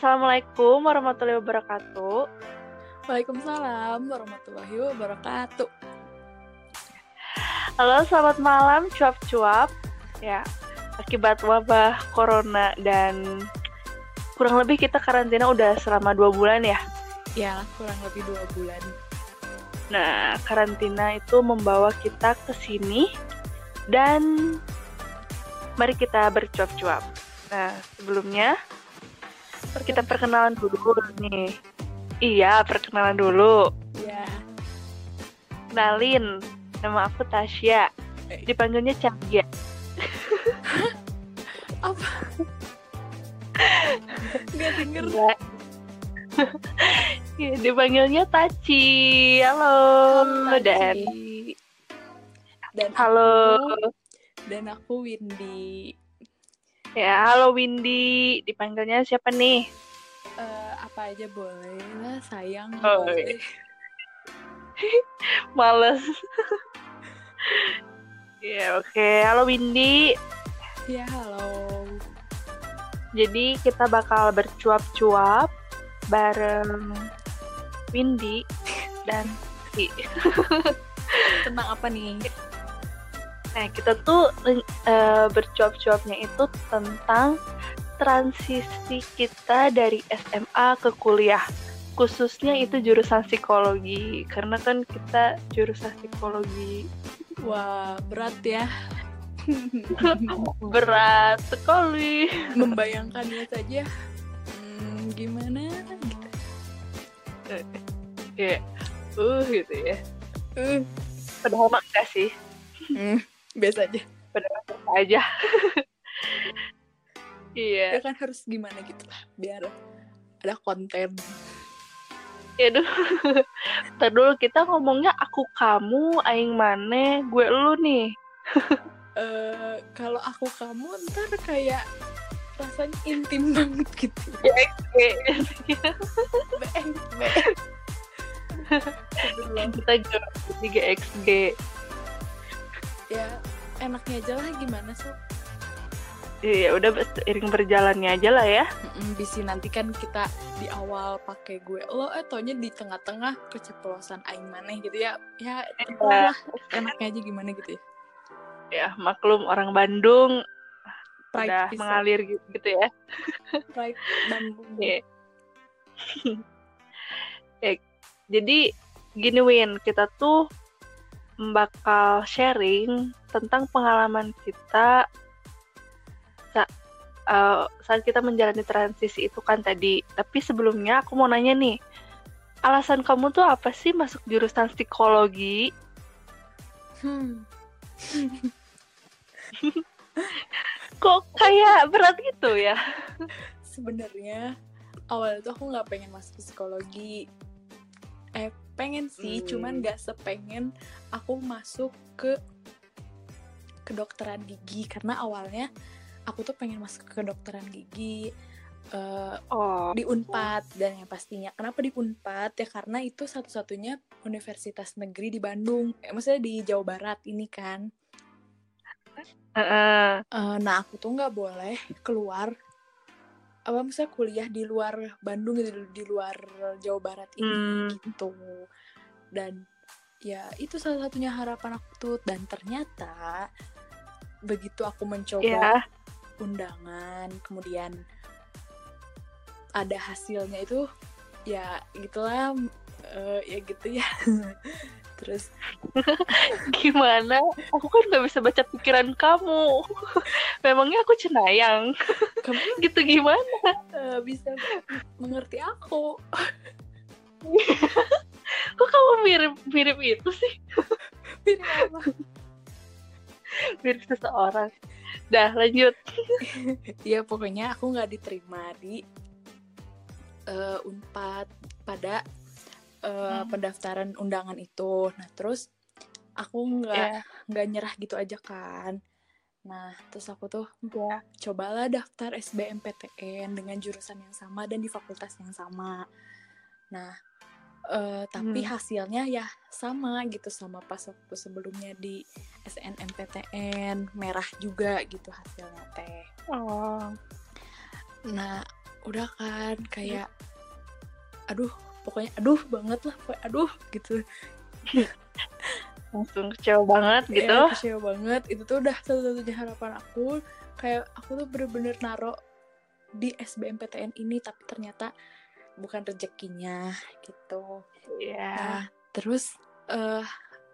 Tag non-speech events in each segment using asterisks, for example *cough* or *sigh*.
Assalamualaikum warahmatullahi wabarakatuh. Waalaikumsalam warahmatullahi wabarakatuh. Halo, selamat malam cuap-cuap. Ya, akibat wabah corona dan kurang lebih kita karantina udah selama dua bulan ya. Ya, kurang lebih dua bulan. Nah, karantina itu membawa kita ke sini dan mari kita bercuap-cuap. Nah, sebelumnya kita perkenalan dulu nih. Iya, perkenalan dulu. Ya, Kenalin, nama aku Tasya. Dipanggilnya Cahya. *laughs* apa? Gak denger. Enggak. Ya, *laughs* dipanggilnya Taci. Halo. Dan Taci. dan halo. aku, dan aku Windy. Ya, halo Windy. Dipanggilnya siapa nih? Eh, apa aja boleh lah, sayang Oh, boleh. *laughs* Males. *laughs* Ya, oke. Halo Windy. Ya, halo. Jadi kita bakal bercuap-cuap bareng Windy dan Ki. Tentang apa nih? *laughs* Nah, kita tuh eh, bercuap-cuapnya itu tentang transisi kita dari SMA ke kuliah. Khususnya itu jurusan psikologi, karena kan kita jurusan psikologi Wah, berat ya. *laughs* berat sekali. Membayangkannya saja. Hmm, gimana? Gitu. Kayak, uh gitu ya. Eh, Padahal mah enggak sih, hmm, biasa aja. padahal biasa aja. *laughs* Iya, ya kan harus gimana gitu lah biar ada konten ya dulu. *laughs* Ntar dulu kita ngomongnya aku kamu, aing mane, gue lu nih. *laughs* eh kalau aku kamu ntar kayak rasanya intim banget gitu. Astagfirullah. kita jual 3 XG. Ya enaknya aja lah gimana sih Iya, udah seiring berjalannya aja lah ya. bisa nanti kan kita di awal pakai gue lo eh taunya di tengah-tengah keceplosan aing maneh gitu ya ya terserah lah enaknya aja gimana gitu ya Ya, maklum orang Bandung Pride udah pisan, mengalir gitu, gitu ya. *laughs* pride Bandung Iya. *laughs* ya. Jadi gini Win, kita tuh bakal sharing tentang pengalaman kita sa- eh, saat kita menjalani transisi itu kan tadi. Tapi sebelumnya aku mau nanya nih, alasan kamu tuh apa sih masuk jurusan psikologi? Hmm. *laughs* Kok kayak berat gitu ya? sebenarnya awalnya tuh aku nggak pengen masuk psikologi eh pengen sih Hmm. cuman nggak sepengen aku masuk ke kedokteran gigi karena awalnya aku tuh pengen masuk ke kedokteran gigi eh, Oh, di Unpad dan yang pastinya kenapa di Unpad ya karena itu satu-satunya universitas negeri di Bandung eh, maksudnya di Jawa Barat ini kan heeh. Eh, nah aku tuh nggak boleh keluar apa misalnya kuliah di luar Bandung gitu di luar Jawa Barat ini Hmm. gitu. Dan ya itu salah satunya harapan aku tuh. Dan ternyata begitu aku mencoba Ya, undangan kemudian ada hasilnya itu ya gitulah eh, ya gitu ya *laughs* terus *laughs* gimana? Aku kan nggak bisa baca pikiran kamu. *laughs* Memangnya aku cenayang? kamu Gitu gimana? eh, bisa mengerti aku Kok kamu mirip mirip itu sih? Pilih apa? Mirip seseorang. Dah lanjut. ya pokoknya aku nggak diterima di eh, unpad pada eh, Hmm. pendaftaran undangan itu nah terus aku nggak Ya, nggak nyerah gitu aja kan nah terus aku tuh ya. cobalah daftar SBMPTN dengan jurusan yang sama dan di fakultas yang sama nah eh, tapi Hmm. hasilnya ya sama gitu sama pas waktu sebelumnya di SNMPTN merah juga gitu hasilnya teh Oh. nah udah kan kayak aduh pokoknya aduh banget lah pokoknya aduh gitu. Langsung kecewa banget gitu. ya, kecewa banget. Itu tuh udah satu-satunya harapan aku. Kayak aku tuh bener-bener naro di SBMPTN ini tapi ternyata bukan rezekinya gitu. Iya. nah terus eh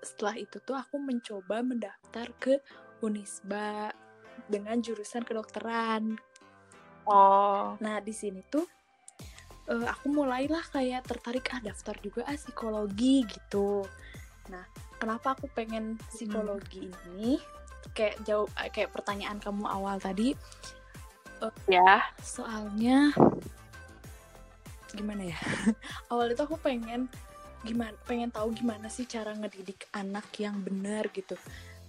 setelah itu tuh aku mencoba mendaftar ke Unisba dengan jurusan kedokteran. Oh. Nah, di sini tuh eh, aku mulailah kayak tertarik ah daftar juga ah psikologi gitu. Nah, kenapa aku pengen psikologi ini? Kayak jauh eh, kayak pertanyaan kamu awal tadi, ya soalnya gimana ya? *laughs* awal itu aku pengen gimana pengen tahu gimana sih cara ngedidik anak yang benar gitu.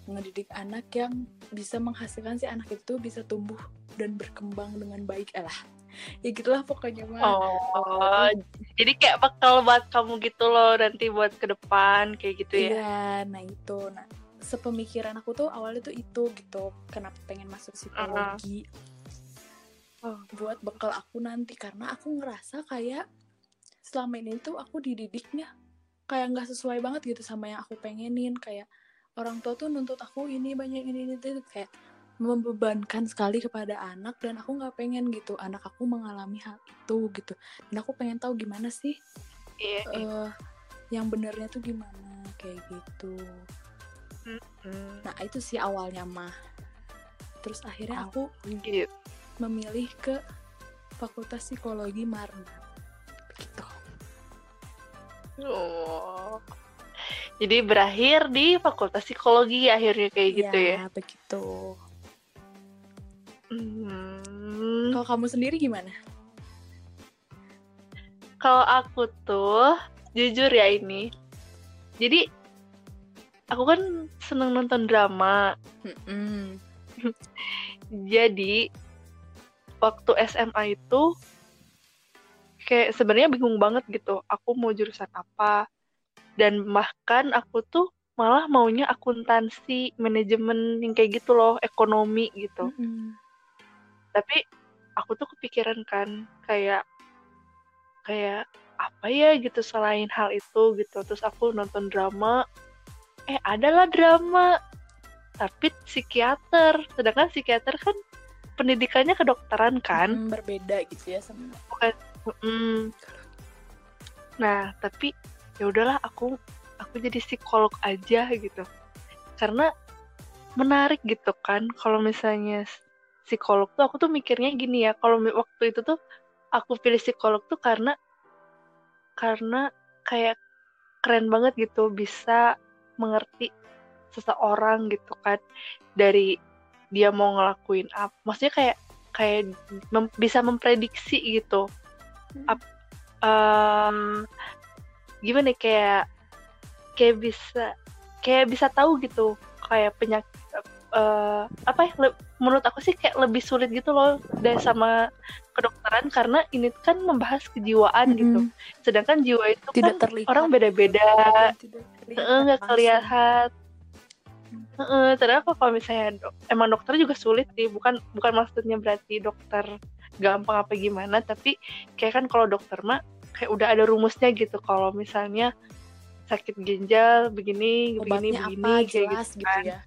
Ngedidik anak yang bisa menghasilkan si anak itu bisa tumbuh dan berkembang dengan baik Eh lah ya gitulah pokoknya mah oh jadi kayak bakal buat kamu gitu loh nanti buat ke depan kayak gitu ya Iya, nah itu. Nah, sepemikiran aku tuh awalnya tuh itu gitu. Kenapa pengen masuk psikologi? Oh. Buat bekal aku nanti karena aku ngerasa kayak selama ini tuh aku dididiknya kayak nggak sesuai banget gitu sama yang aku pengenin. Kayak orang tua tuh nuntut aku ini banyak ini ini itu kayak membebankan sekali kepada anak dan aku nggak pengen gitu anak aku mengalami hal itu gitu. Dan aku pengen tahu gimana sih iya iya. eh yang benernya tuh gimana kayak gitu. Hmm, nah itu sih awalnya mah. Terus akhirnya aku gitu memilih ke fakultas psikologi Marna. Begitu oh. Jadi berakhir di fakultas psikologi akhirnya kayak gitu ya? begitu Hmm, kalau kamu sendiri gimana? Kalau aku tuh jujur ya ini. Jadi aku kan seneng nonton drama. Mm-mm. *laughs* jadi waktu SMA itu kayak sebenarnya bingung banget gitu aku mau jurusan apa. Dan bahkan aku tuh malah maunya akuntansi manajemen yang kayak gitu loh ekonomi gitu. Mm-mm. Tapi aku tuh kepikiran kan kayak kayak apa ya gitu selain hal itu gitu terus aku nonton drama eh adalah drama tapi psikiater sedangkan psikiater kan pendidikannya kedokteran kan Mm, berbeda gitu ya sama Mm. Nah, tapi ya udahlah aku aku jadi psikolog aja gitu. Karena menarik gitu kan kalau misalnya psikolog tuh aku tuh mikirnya gini ya, kalau waktu itu tuh aku pilih psikolog tuh karena karena kayak keren banget gitu bisa mengerti seseorang gitu kan dari dia mau ngelakuin apa. Maksudnya kayak kayak mem- bisa memprediksi gitu Ap- em, gimana ya, kayak kayak bisa kayak bisa tahu gitu kayak penyakit eh, apa ya le- menurut aku sih kayak lebih sulit gitu loh dari sama kedokteran karena ini kan membahas kejiwaan gitu. Mm-mm. sedangkan jiwa itu tidak kan terlihat. orang beda-beda. Heeh, nggak kelihatan. Heeh, ternyata kalau misalnya dok- emang dokter juga sulit sih. Bukan bukan maksudnya berarti dokter gampang apa gimana tapi kayak kan kalau dokter mah kayak udah ada rumusnya gitu. Kalau misalnya sakit ginjal begini begini obatnya begini apa kayak jelas gitu gitu kan. ya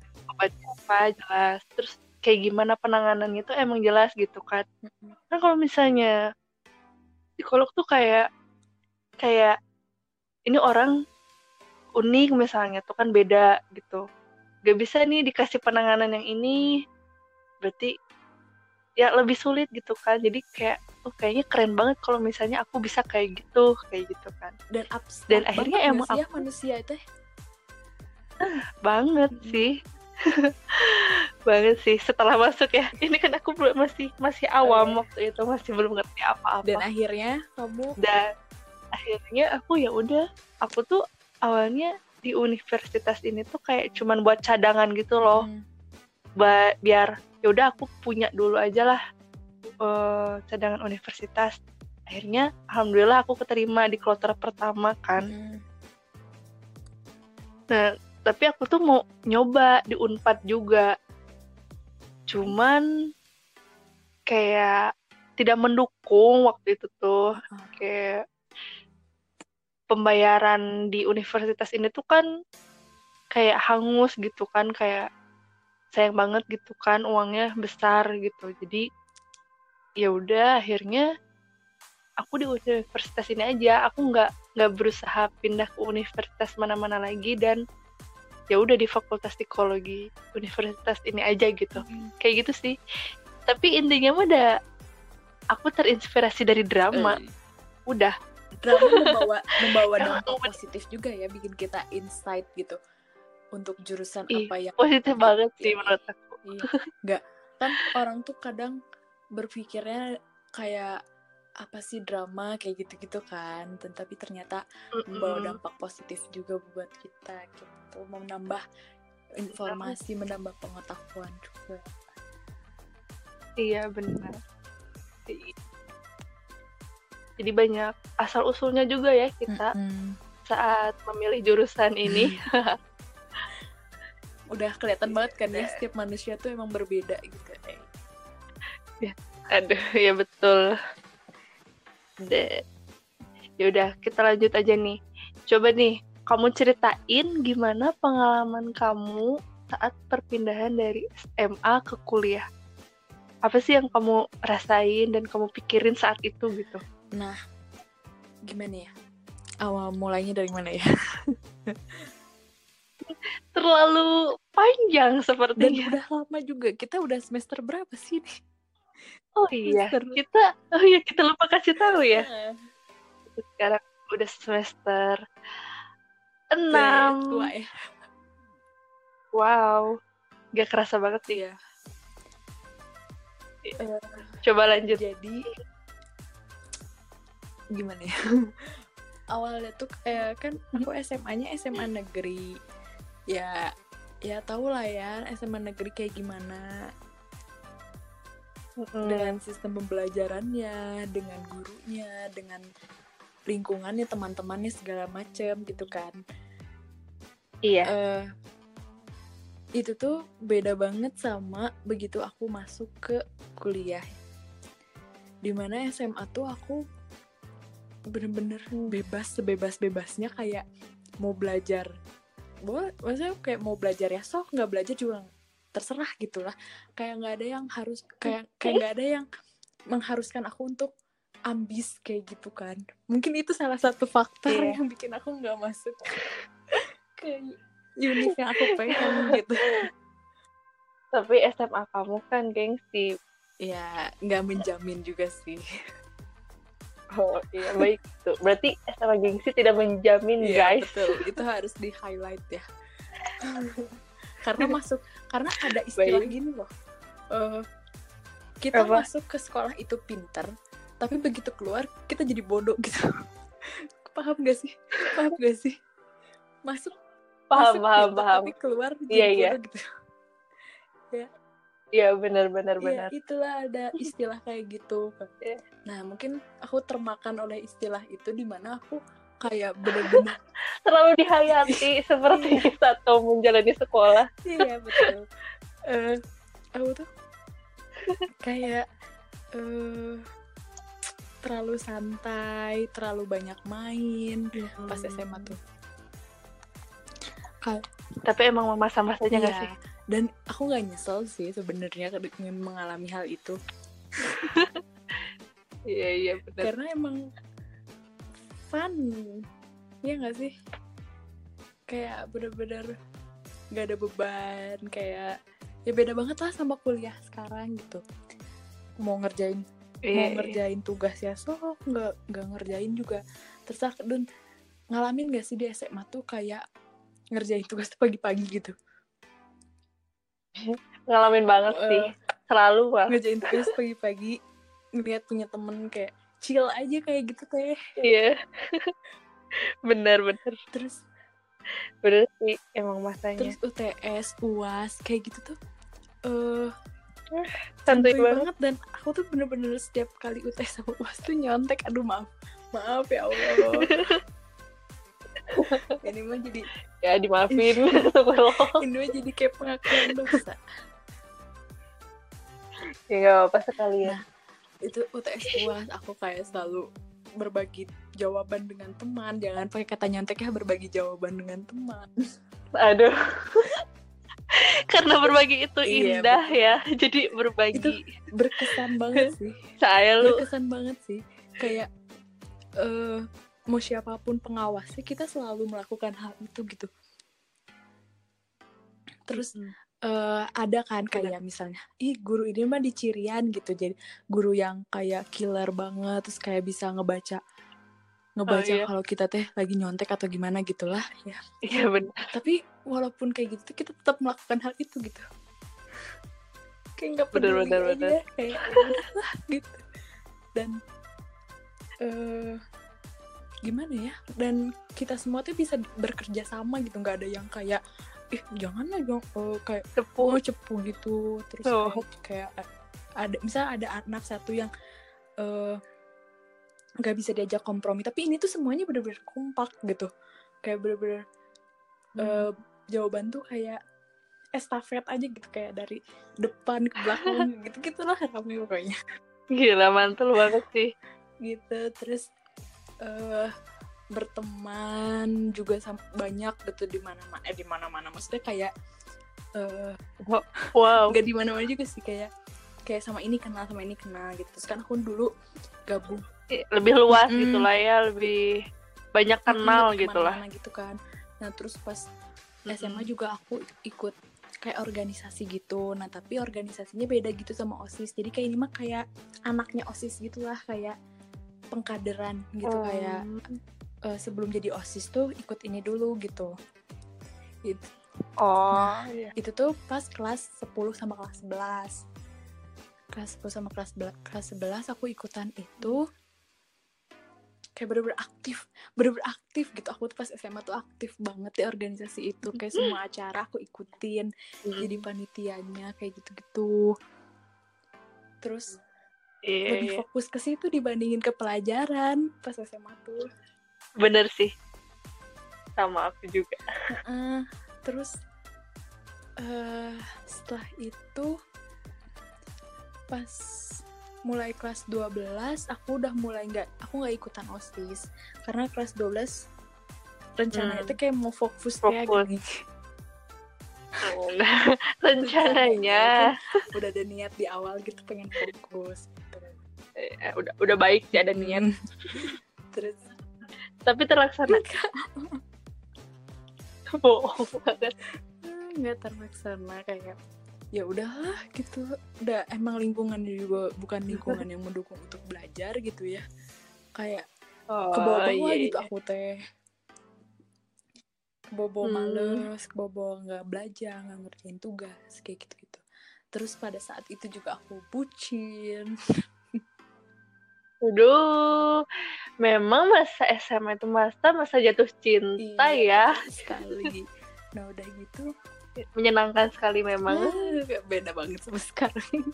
apa jelas. Terus kayak gimana penanganannya itu emang jelas gitu kan. Kan kalau misalnya psikolog tuh kayak kayak ini orang unik misalnya tuh kan beda gitu. Gak bisa nih dikasih penanganan yang ini berarti ya lebih sulit gitu kan. Jadi kayak oh kayaknya keren banget kalau misalnya aku bisa kayak gitu kayak gitu kan. Dan abstrak Dan akhirnya emang ya aku- manusia itu? Banget sih *laughs* banget sih setelah masuk ya. Ini kan aku masih masih awam iya. waktu itu masih belum ngerti apa-apa. Dan akhirnya kamu dan akhirnya aku ya udah aku tuh awalnya di universitas ini tuh kayak cuman buat cadangan gitu loh. Hmm, ba- biar ya udah aku punya dulu aja lah eh, cadangan universitas. Akhirnya alhamdulillah aku keterima di kloter pertama kan. Hmm. nah tapi aku tuh mau nyoba di unpad juga. Cuman kayak tidak mendukung waktu itu tuh. Ah. kayak pembayaran di universitas ini tuh kan kayak hangus gitu kan kayak sayang banget gitu kan uangnya besar gitu. Jadi ya udah akhirnya aku di universitas ini aja. Aku nggak nggak berusaha pindah ke universitas mana-mana lagi dan ya udah di fakultas psikologi universitas ini aja gitu. Kayak gitu sih. Tapi intinya mah udah aku terinspirasi dari drama. Eh, udah. Drama membawa membawa dampak positif juga ya bikin kita insight gitu untuk jurusan Ih, apa yang positif banget sih menurut aku. Iya. nggak. Kan orang tuh kadang berpikirnya kayak apa sih drama kayak gitu-gitu kan Dan tapi ternyata membawa dampak positif juga buat kita gitu. Menambah informasi menambah pengetahuan juga. Iya benar. Jadi banyak asal usulnya juga ya kita Mm-mm. saat memilih jurusan ini. *laughs* Udah kelihatan banget kan ya setiap manusia tuh emang berbeda gitu eh. aduh ya betul deh ya udah kita lanjut aja nih coba nih kamu ceritain gimana pengalaman kamu saat perpindahan dari SMA ke kuliah apa sih yang kamu rasain dan kamu pikirin saat itu gitu Nah, gimana ya? Awal mulainya dari mana ya? terlalu panjang Dan sepertinya udah lama juga. Kita udah semester berapa sih nih? Oh iya semester- kita oh iya kita lupa kasih tahu ya. Eh, sekarang udah semester tua enam. ya. wow gak kerasa banget sih. Iya. Eh, coba lanjut. Jadi gimana ya? *laughs* Awalnya tuh eh, kan aku SMA-nya SMA negeri. Ya ya tau lah ya SMA negeri kayak gimana Mm-mm. dengan sistem pembelajarannya, dengan gurunya, dengan lingkungannya, teman-temannya segala macem gitu kan. iya eh itu tuh beda banget sama begitu aku masuk ke kuliah. Di mana SMA tuh aku bener-bener bebas sebebas-bebasnya kayak mau belajar. Boleh, maksudnya kayak mau belajar ya sok nggak belajar juga terserah gitu lah. Kayak nggak ada yang harus kayak kayak nggak ada yang mengharuskan aku untuk ambis kayak gitu kan. Mungkin itu salah satu faktor Iya. yang bikin aku nggak masuk *laughs* ke unit yang aku pengen *laughs* gitu. tapi SMA kamu kan gengsi Ya nggak menjamin juga sih. oh iya baik tuh berarti SMA gengsi tidak menjamin Iya, guys betul. Itu harus di highlight ya. *laughs* karena masuk karena ada istilah Baik. gini loh. Eh, kita Apa? masuk ke sekolah itu pinter, tapi begitu keluar kita jadi bodoh gitu. *laughs* Paham gak sih? Paham gak sih? Masuk paham masuk paham pinter, paham tapi keluar jadi Iya, iya. bodoh gitu. *laughs* iya benar benar Iya, benar itulah ada istilah kayak gitu. *laughs* Iya. Nah, mungkin aku termakan oleh istilah itu di mana aku kayak bener-bener *laughs* terlalu dihayati seperti *laughs* saat kamu menjalani sekolah iya betul. Eh, aku tuh kayak eh terlalu santai, terlalu banyak main pas SMA tuh. Kayak tapi emang masa-masanya iya. sih Dan aku nggak nyesel sih sebenarnya mengalami hal itu. *laughs* iya iya benar karena emang fun. Ya nggak sih? Kayak bener-bener nggak ada beban kayak ya beda banget lah sama kuliah sekarang gitu. Mau ngerjain Iya, mau iya. ngerjain tugas ya sok nggak nggak ngerjain juga. Terus dan ngalamin gak sih di SMA tuh kayak ngerjain tugas pagi-pagi gitu? Ngalamin banget Eh. sih selalu bang ngerjain tugas pagi-pagi ngeliat punya temen kayak chill aja kayak gitu teh. Iya. *laughs* Benar benar. Terus? Benar sih emang masanya. Terus UTS UAS kayak gitu tuh eh santuy banget. banget. Dan aku tuh bener-bener setiap kali UTS sama UAS tuh nyontek. Aduh maaf. Maaf ya Allah. *laughs* Ini mah jadi ya dimaafin. *laughs* Ini mah jadi kayak pengakuan dosa. Ya nggak apa-apa sekalian. Nah. Itu UTS UAS aku kayak selalu berbagi jawaban dengan teman. Jangan pakai kata nyontek ya berbagi jawaban dengan teman. Aduh. *laughs* Karena berbagi itu Iya, indah ya jadi berbagi. Itu berkesan banget *laughs* sih. Saya lu berkesan banget sih. Kayak eh mau siapa pun pengawasnya kita selalu melakukan hal itu gitu. Terus. Eh ada kan kayak misalnya ih guru ini mah dicirian gitu. Jadi guru yang kayak killer banget terus kayak bisa ngebaca ngebaca Oh, iya. kalau kita teh lagi nyontek atau gimana gitulah ya. Iya benar. Tapi walaupun kayak gitu kita tetap melakukan hal itu gitu. Kayak nggak peduli bener, aja bener. kayak "Ya udahlah," *laughs* gitu. Dan eh gimana ya dan kita semua tuh bisa bekerja sama gitu. Nggak ada yang kayak ih jangan lah dong eh, kayak sepuh oh cepu gitu. Terus Oh. kayak ada misalnya ada anak satu yang eh nggak bisa diajak kompromi tapi ini tuh semuanya bener-bener kompak gitu. Kayak bener-bener eh, jawaban tuh kayak estafet aja gitu kayak dari depan ke belakang *laughs* gitu gitulah rame pokoknya. Gila mantul banget sih. Gitu terus eh berteman juga banyak gitu di mana mana eh di mana mana maksudnya kayak eh wow. nggak di mana mana juga sih kayak kayak sama ini kenal sama ini kenal gitu. Terus kan aku dulu gabung. Lebih luas Mm-mm. gitu lah ya lebih banyak kenal gitu lah. gitu kan. Nah terus pas SMA juga aku ikut kayak organisasi gitu. Nah tapi organisasinya beda gitu sama osis. Jadi kayak ini mah kayak anaknya osis gitulah kayak pengkaderan gitu Oh. kayak eh, sebelum jadi osis tuh ikut ini dulu gitu. It- oh *laughs* iya. itu tuh pas kelas 10 sama kelas 11 kelas 10 sama kelas 11, kelas 11 aku ikutan itu kayak bener-bener aktif bener-bener aktif gitu. Aku tuh pas SMA tuh aktif banget di organisasi itu. Kayak semua acara aku ikutin jadi panitianya kayak gitu-gitu. Terus Iya, lebih iya. fokus ke situ dibandingin ke pelajaran pas SMA tuh bener sih sama aku juga Heeh. terus eh setelah itu pas mulai kelas 12 aku udah mulai nggak aku nggak ikutan osis karena kelas 12 rencananya Hmm. tuh kayak mau fokus kayak Fokus. gini *laughs* rencananya udah ada niat di awal gitu pengen fokus gitu. eh, udah udah baik sih ada niat Hmm. terus tapi terlaksana. *laughs* Bohong banget. Nggak terlaksana kayak ya udahlah gitu. Udah emang lingkungan juga bukan lingkungan yang mendukung untuk belajar gitu ya. Kayak oh, ke bawah-bawah iya, gitu iya. aku teh. Bawah Hmm. males bawah nggak belajar nggak ngerjain tugas kayak gitu gitu terus pada saat itu juga aku bucin *laughs* Aduh, memang masa SMA itu masa masa jatuh cinta ya, betul sekali nah udah gitu menyenangkan sekali memang. ah, beda banget sama sekarang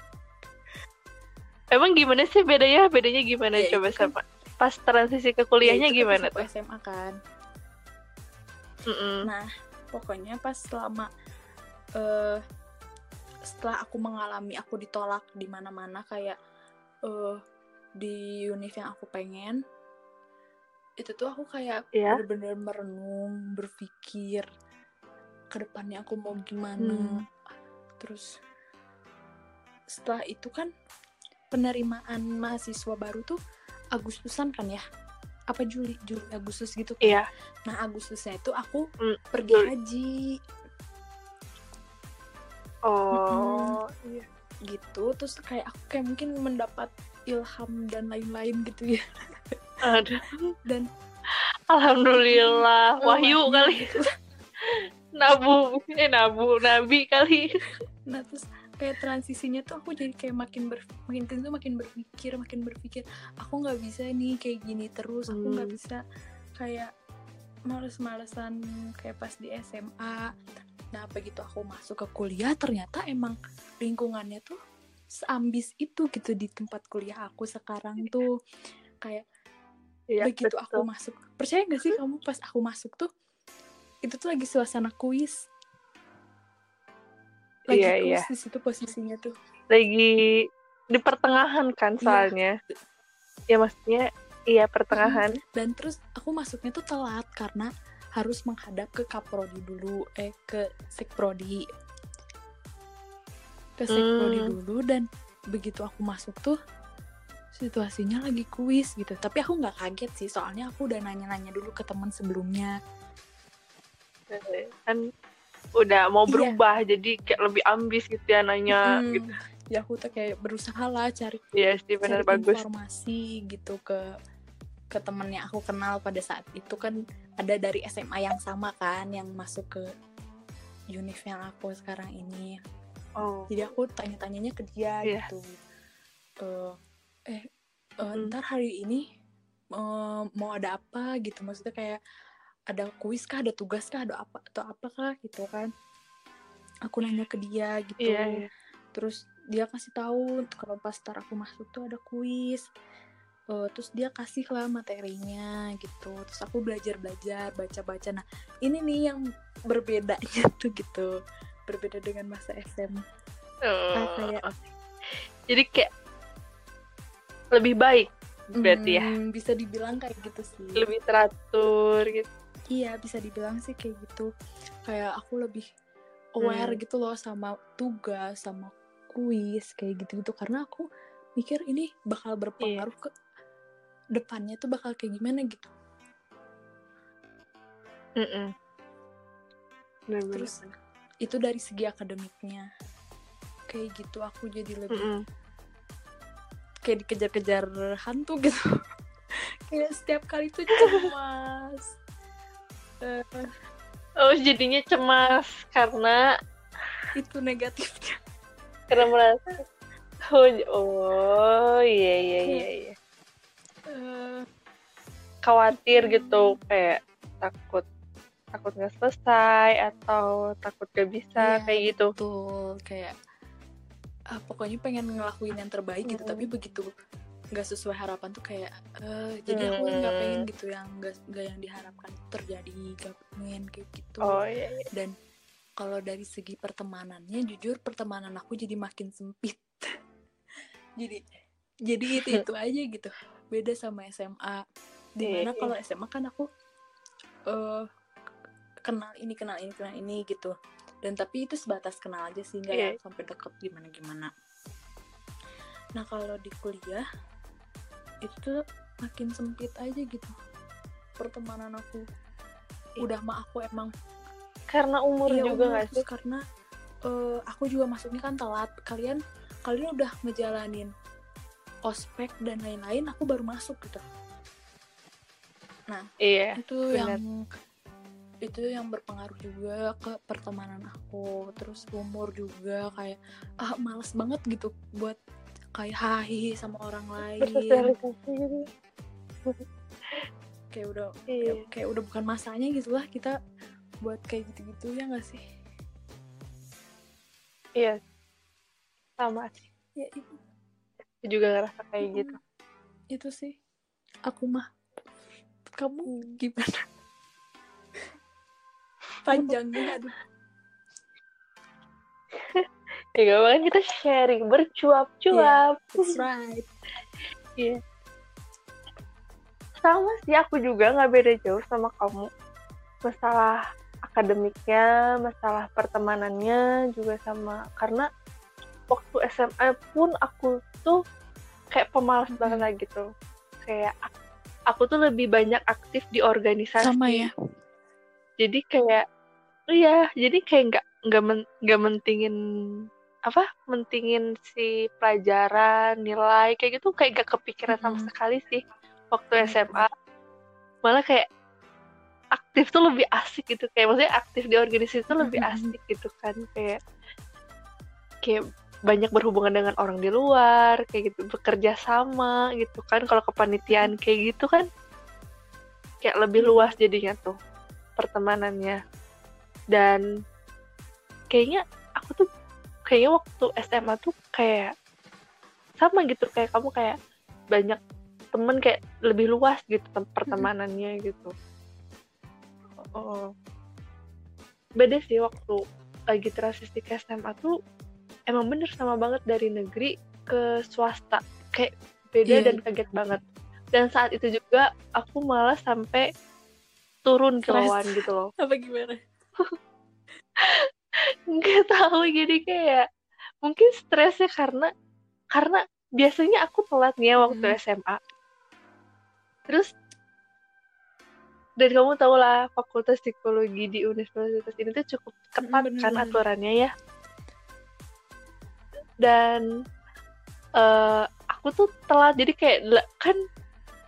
Emang gimana sih bedanya? Bedanya gimana Ya, coba kan- sama pas transisi ke kuliahnya Ya, kan gimana tuh? SMA kan Mm-mm. Nah, pokoknya pas selama eh setelah aku mengalami aku ditolak di mana-mana kayak eh di univ yang aku pengen itu tuh aku kayak Iya. bener-bener merenung, berpikir ke depannya aku mau gimana. Hmm. Terus setelah itu kan penerimaan mahasiswa baru tuh Agustusan kan ya? Apa Juli? Juli Agustus gitu kan? Iya. Nah Agustusnya itu aku Hmm, pergi haji Oh, iya. gitu terus kayak aku kayak mungkin mendapat ilham dan lain-lain gitu ya Aduh. dan Alhamdulillah, Oh, wahyu kali, gitu. nabu, eh nabu, nabi kali. nah terus kayak transisinya tuh aku jadi kayak makin ber makin tuh makin berpikir makin berpikir aku nggak bisa nih kayak gini terus aku nggak Hmm. bisa kayak males-malesan kayak pas di SMA nah begitu aku masuk ke kuliah ternyata emang lingkungannya tuh seambis itu gitu di tempat kuliah aku sekarang tuh. Kayak Iya, begitu aku betul. masuk. Percaya gak sih kamu pas aku masuk tuh itu tuh lagi suasana kuis? Lagi Iya, kuis iya. di situ posisinya tuh. Lagi di pertengahan kan Iya. soalnya. Ya maksudnya iya pertengahan. Dan terus aku masuknya tuh telat karena harus menghadap ke kaprodi dulu eh ke sekprodi ke sekprodi Hmm. dulu dan begitu aku masuk tuh situasinya lagi kuis gitu. Tapi aku nggak kaget sih soalnya aku udah nanya-nanya dulu ke teman sebelumnya. Kan udah mau Iya. berubah jadi kayak lebih ambis gitu ya nanya Mm, gitu. Ya aku tuh kayak berusaha lah cari Iya sih benar cari bagus. informasi gitu ke ke temen yang aku kenal pada saat itu kan ada dari SMA yang sama kan yang masuk ke univ yang aku sekarang ini oh. Jadi aku tanya-tanyanya ke dia Iya. gitu. Eh, eh eh, Mm. ntar hari ini eh, mau ada apa gitu. Maksudnya kayak ada kuis kah ada tugas kah ada apa atau apakah gitu kan. Aku nanya ke dia gitu. Iya iya. Terus dia kasih tahu kalau pas ntar aku masuk tuh ada kuis. Eh, terus dia kasih lah materinya gitu. Terus aku belajar belajar baca baca nah ini nih yang berbedanya *laughs* tuh gitu berbeda dengan masa SM Oh, kayak- oke. jadi kayak lebih baik berarti ya? Hmm, bisa dibilang kayak gitu sih. Lebih teratur gitu. Iya bisa dibilang sih kayak gitu. Kayak aku lebih aware Hmm. gitu loh sama tugas sama kuis kayak gitu gitu karena aku mikir ini bakal berpengaruh ke depannya tuh bakal kayak gimana gitu. Mm-mm. Bener-bener. Terus, itu dari segi akademiknya. Kayak gitu aku jadi lebih Mm-mm. kayak dikejar-kejar hantu gitu. *laughs* Kayak setiap kali tuh cemas. Eh, oh jadinya cemas karena itu negatifnya. Karena merasa oh, oh iya iya iya iya. Eh, khawatir gitu kayak takut takut nggak selesai atau takut gak bisa Iya, kayak gitu. betul. Kayak ah, pokoknya pengen ngelakuin yang terbaik gitu Mm. tapi begitu nggak sesuai harapan tuh kayak eh, jadi aku nggak pengen gitu yang nggak yang diharapkan terjadi gak pengen kayak gitu. Oh iya, iya. dan kalau dari segi pertemanannya jujur pertemanan aku jadi makin sempit. *laughs* Jadi jadi itu itu *laughs* aja gitu. Beda sama SMA di mana Iya. kalau SMA kan aku eh kenal ini kenal ini kenal ini gitu. Dan tapi itu sebatas kenal aja sih nggak Iya. yang sampai deket gimana gimana nah kalau di kuliah itu makin sempit aja gitu pertemanan aku. Udah mah aku emang. Karena umur Iya, juga nggak sih? Karena eh, aku juga masuknya kan telat. Kalian kalian udah ngejalanin ospek dan lain-lain aku baru masuk gitu. Iya itu benar. yang itu yang berpengaruh juga ke pertemanan aku terus umur juga kayak ah males banget gitu buat kayak hahi sama orang lain. Gitu. Kayak udah iya. kayak, kayak udah bukan masanya gitu lah kita buat kayak gitu-gitu ya nggak sih? Iya. Sama sih. Ya itu Aku juga ngerasa kayak gitu. Itu sih. Aku mah. Kamu gimana panjangnya aduh. Ya gak kan kita sharing bercuap-cuap. That's right. *laughs* Sama sih aku juga nggak beda jauh sama kamu. Masalah akademiknya masalah pertemanannya juga sama. Karena waktu SMA pun aku tuh kayak pemalas Mhm. banget lah gitu. Kayak ak- aku tuh lebih banyak aktif di organisasi. Sama ya. Jadi kayak iya jadi kayak nggak nggak men- nggak mentingin apa mentingin si pelajaran nilai kayak gitu kayak gak kepikiran sama sekali sih waktu SMA malah kayak aktif tuh lebih asik gitu kayak maksudnya aktif di organisasi tuh lebih asik gitu kan kayak kayak banyak berhubungan dengan orang di luar kayak gitu bekerja sama gitu kan kalau kepanitiaan kayak gitu kan kayak lebih luas jadinya tuh pertemanannya dan kayaknya aku tuh kayaknya waktu SMA tuh kayak sama gitu kayak kamu kayak banyak temen kayak lebih luas gitu tem- pertemanannya gitu. Oh. Beda sih waktu lagi transisi ke SMA tuh emang bener sama banget dari negeri ke swasta kayak beda Iya. dan kaget banget. Dan saat itu juga aku malah sampai turun kilauan gitu loh. *laughs* Apa gimana *laughs* nggak tahu jadi kayak mungkin stresnya karena karena biasanya aku telat nih ya waktu Hmm. SMA terus dan kamu tahu lah fakultas psikologi di universitas ini tuh cukup ketat bener, kan aturannya ya dan eh aku tuh telat jadi kayak kan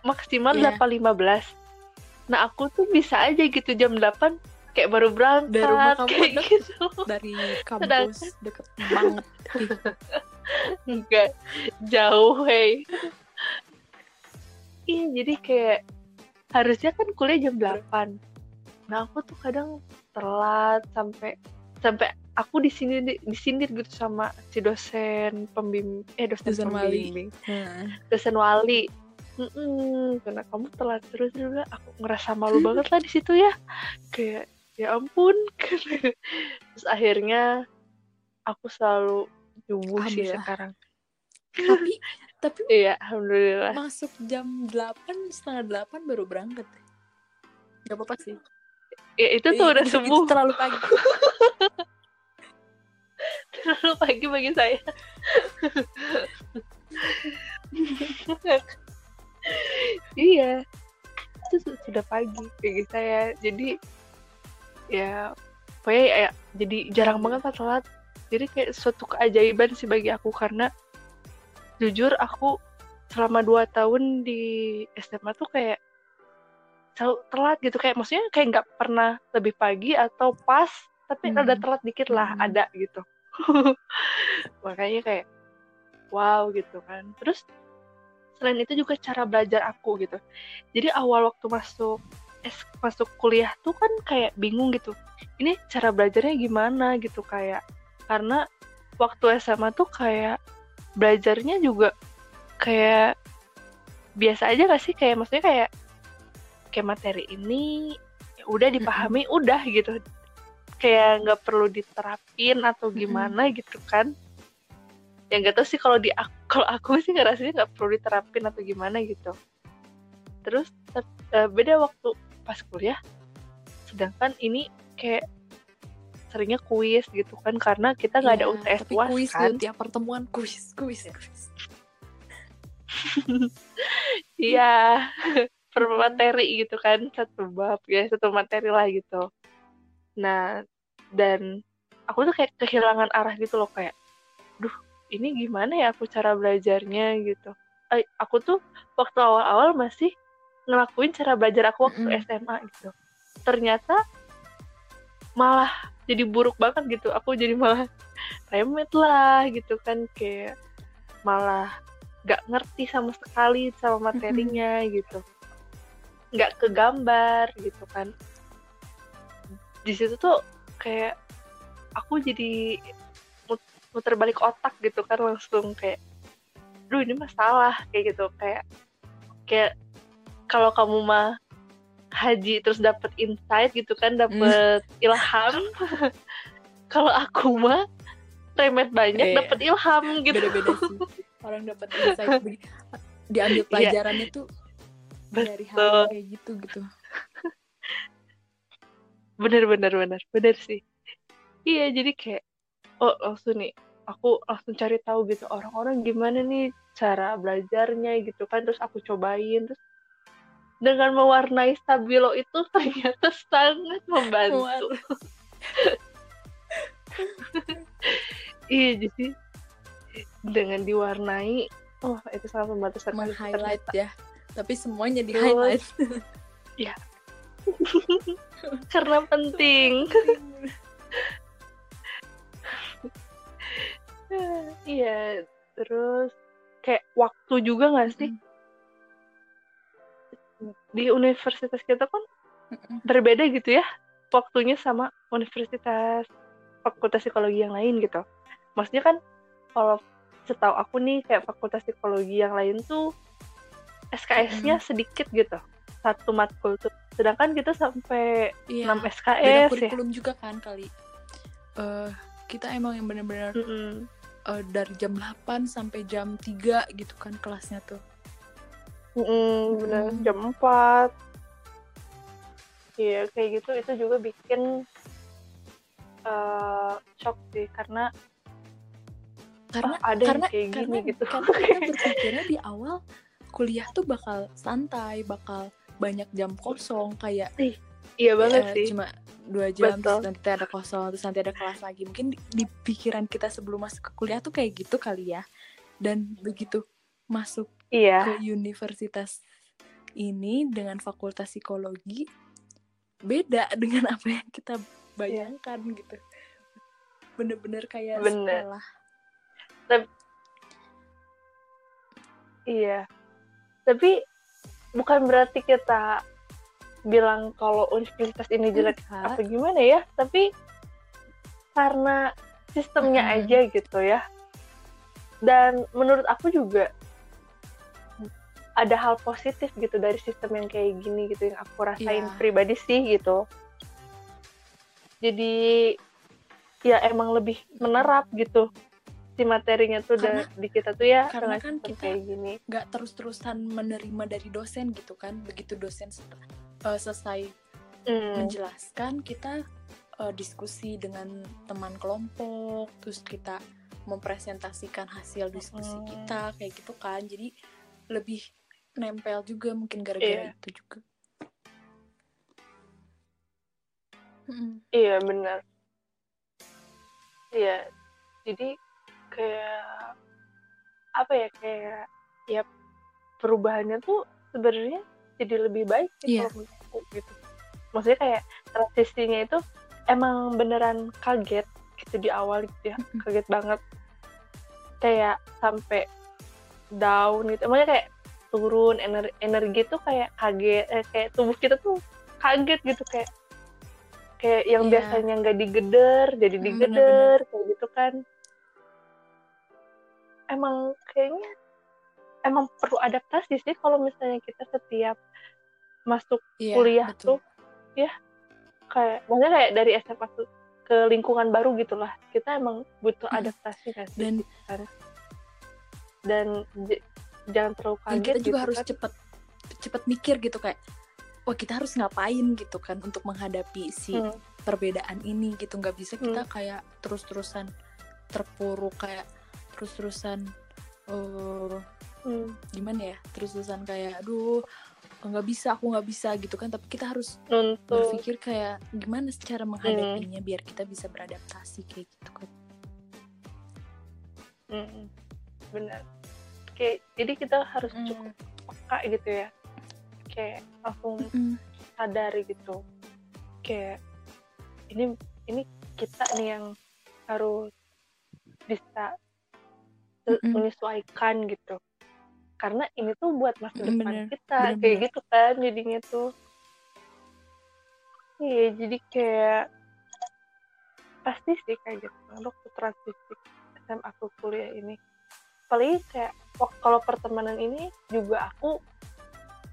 maksimal Iya. 8.15 nah aku tuh bisa aja gitu jam 8 kayak baru berangkat Dari rumah kamu kayak gitu. Dari *laughs* kampus deket banget. Enggak jauh hei iya jadi kayak harusnya kan kuliah jam 8 nah aku tuh kadang telat sampai sampai aku di sini disindir gitu sama si dosen pembimbing eh dosen, Dosen wali. pembimbing. Nah, dosen wali. Mm-mm, karena kamu telat terus juga aku ngerasa malu banget lah di situ ya. Kayak ya ampun *laughs* terus akhirnya aku selalu nyubuh sih sekarang. Tapi *laughs* tapi iya alhamdulillah. masuk jam 8 setengah 8 baru berangkat. Gak apa-apa sih. Ya itu tuh Ih, udah itu- itu subuh terlalu pagi. *laughs* Terlalu pagi bagi saya. Iya itu su- sudah pagi bagi saya. Jadi ya pokoknya ya, jadi jarang banget lah telat jadi kayak suatu keajaiban sih bagi aku karena jujur aku selama dua tahun di SMA tuh kayak selalu telat gitu. Kayak maksudnya kayak nggak pernah lebih pagi atau pas tapi Hmm. ada telat dikit lah Hmm. ada gitu. *laughs* Makanya kayak wow gitu kan. Terus selain itu juga cara belajar aku gitu. Jadi awal waktu masuk masuk kuliah tuh kan kayak bingung gitu. Ini cara belajarnya gimana gitu kayak karena waktu SMA tuh kayak belajarnya juga kayak biasa aja gak sih? Kayak maksudnya kayak kayak materi ini ya udah dipahami udah gitu. Kayak nggak perlu diterapin atau gimana gitu kan. Ya nggak tahu sih kalau di *laughs* kalau aku sih ngerasanya nggak perlu diterapin atau gimana gitu. Terus eh, beda waktu pas kuliah. Sedangkan ini kayak seringnya kuis gitu kan karena kita nggak ada Iya, UTS tapi UAS kuis kan. tiap pertemuan kuis kuis kuis. *laughs* Iya *laughs* per materi gitu kan satu bab ya satu materi lah gitu. Nah dan aku tuh kayak kehilangan arah gitu loh kayak duh ini gimana ya aku cara belajarnya? gitu. Eh, aku tuh waktu awal-awal masih ngelakuin cara belajar aku waktu Mm-mm. SMA gitu. Ternyata malah jadi buruk banget gitu. Aku jadi malah *laughs* remet lah gitu kan. Kayak malah nggak ngerti sama sekali sama materinya gitu. Nggak kegambar gitu kan. Di situ tuh kayak aku jadi mut- muter balik otak gitu kan langsung kayak duh ini masalah kayak gitu. Kayak kayak kalau kamu mah haji terus dapet insight gitu kan dapet ilham. *laughs* Kalau aku mah remet banyak Iya. dapet ilham gitu. Beda-beda sih. *laughs* Orang dapat insight diambil Iya. pelajarannya tuh dari hal kayak gitu gitu. *laughs* Bener bener bener. Bener sih. Iya jadi kayak oh langsung nih aku langsung cari tahu gitu orang-orang gimana nih cara belajarnya gitu kan terus aku cobain terus dengan mewarnai stabilo itu *laughs* ternyata sangat membantu. Iya jadi dengan diwarnai oh itu sangat membantu sekali. Meng-highlight ternyata. ya. Tapi semuanya di highlight. *laughs* *laughs* Karena penting. Iya terus kayak waktu juga nggak sih di universitas kita kan berbeda gitu ya waktunya sama universitas fakultas psikologi yang lain gitu. Maksudnya kan kalau setahu aku nih kayak fakultas psikologi yang lain tuh SKS-nya sedikit gitu satu matkul tuh. Sedangkan kita sampai iya 6 beda SKS ya. kurikulum juga kan kali. Eh kita emang yang benar-benar Mm-mm. uh, dari jam 8 sampai jam 3 gitu kan kelasnya tuh. Mm, bener Mm. jam 4 Iya kayak gitu itu juga bikin eh shock sih karena Karena Oh, ada yang karena kayak karena gini gitu. karena kita *laughs* berpikirnya di awal kuliah tuh bakal santai, bakal banyak jam kosong kayak iya banget ya, sih cuma dua jam Betul. terus nanti ada kosong terus nanti ada kelas lagi mungkin di, di pikiran kita sebelum masuk ke kuliah tuh kayak gitu kali ya dan begitu masuk iya ke universitas ini dengan fakultas psikologi beda *laughs* dengan apa yang kita bayangkan gitu bener-bener kayak Bener. sekolah iya tapi bukan berarti kita bilang kalau universitas ini jelek Enggak. apa gimana ya tapi karena sistemnya Mm-mm. aja gitu ya dan menurut aku juga ada hal positif gitu dari sistem yang kayak gini gitu yang aku rasain Iya. pribadi sih gitu. Jadi ya emang lebih menerap gitu si materinya tuh Karena- da- di kita tuh ya karena kan kita- kayak gini. nggak terus-terusan menerima dari dosen gitu kan. Begitu dosen eh, selesai Hmm, menjelaskan kita eh, diskusi dengan teman kelompok terus kita mempresentasikan hasil diskusi Mm. kita kayak gitu kan. Jadi lebih nempel juga mungkin gara-gara Iya. itu juga Mm-mm. iya benar iya jadi kayak apa ya kayak ya perubahannya tuh sebenarnya jadi lebih baik sih Iya. kalau menurut aku gitu maksudnya kayak transisinya itu emang beneran kaget gitu di awal gitu ya kaget banget kayak sampai down gitu emangnya kayak turun energi energi tuh kayak kaget eh, kayak tubuh kita tuh kaget gitu kayak kayak yang Iya. biasanya nggak digeder jadi Mm, digeder kayak gitu kan emang kayaknya emang perlu adaptasi sih kalau misalnya kita setiap masuk Iya, kuliah betul. tuh ya kayak maksudnya kayak dari SMA tuh ke lingkungan baru gitulah kita emang butuh Mm. adaptasi kan dan kan dan j- jangan terlalu dan kaget kita juga gitu harus kan. cepet cepet mikir gitu kayak wah kita harus ngapain? gitu kan untuk menghadapi si Hmm, perbedaan ini gitu. Nggak bisa kita Hmm. kayak terus-terusan terpuruk kayak terus-terusan eh hmm, gimana ya terus-terusan kayak aduh nggak bisa aku nggak bisa gitu kan. Tapi kita harus untuk berpikir kayak gimana cara menghadapinya biar kita bisa beradaptasi kayak gitu kan hmm, benar kayak jadi kita harus Mm. cukup peka gitu ya kayak langsung Mm. sadari gitu kayak ini ini kita nih yang harus bisa Mm-mm. menyesuaikan gitu karena ini tuh buat masa depan bener. kita Bener, kayak bener. gitu kan jadinya tuh iya jadi kayak pasti sih kayak gitu waktu transisi SMA ke kuliah ini apalagi kayak kalau pertemanan ini juga aku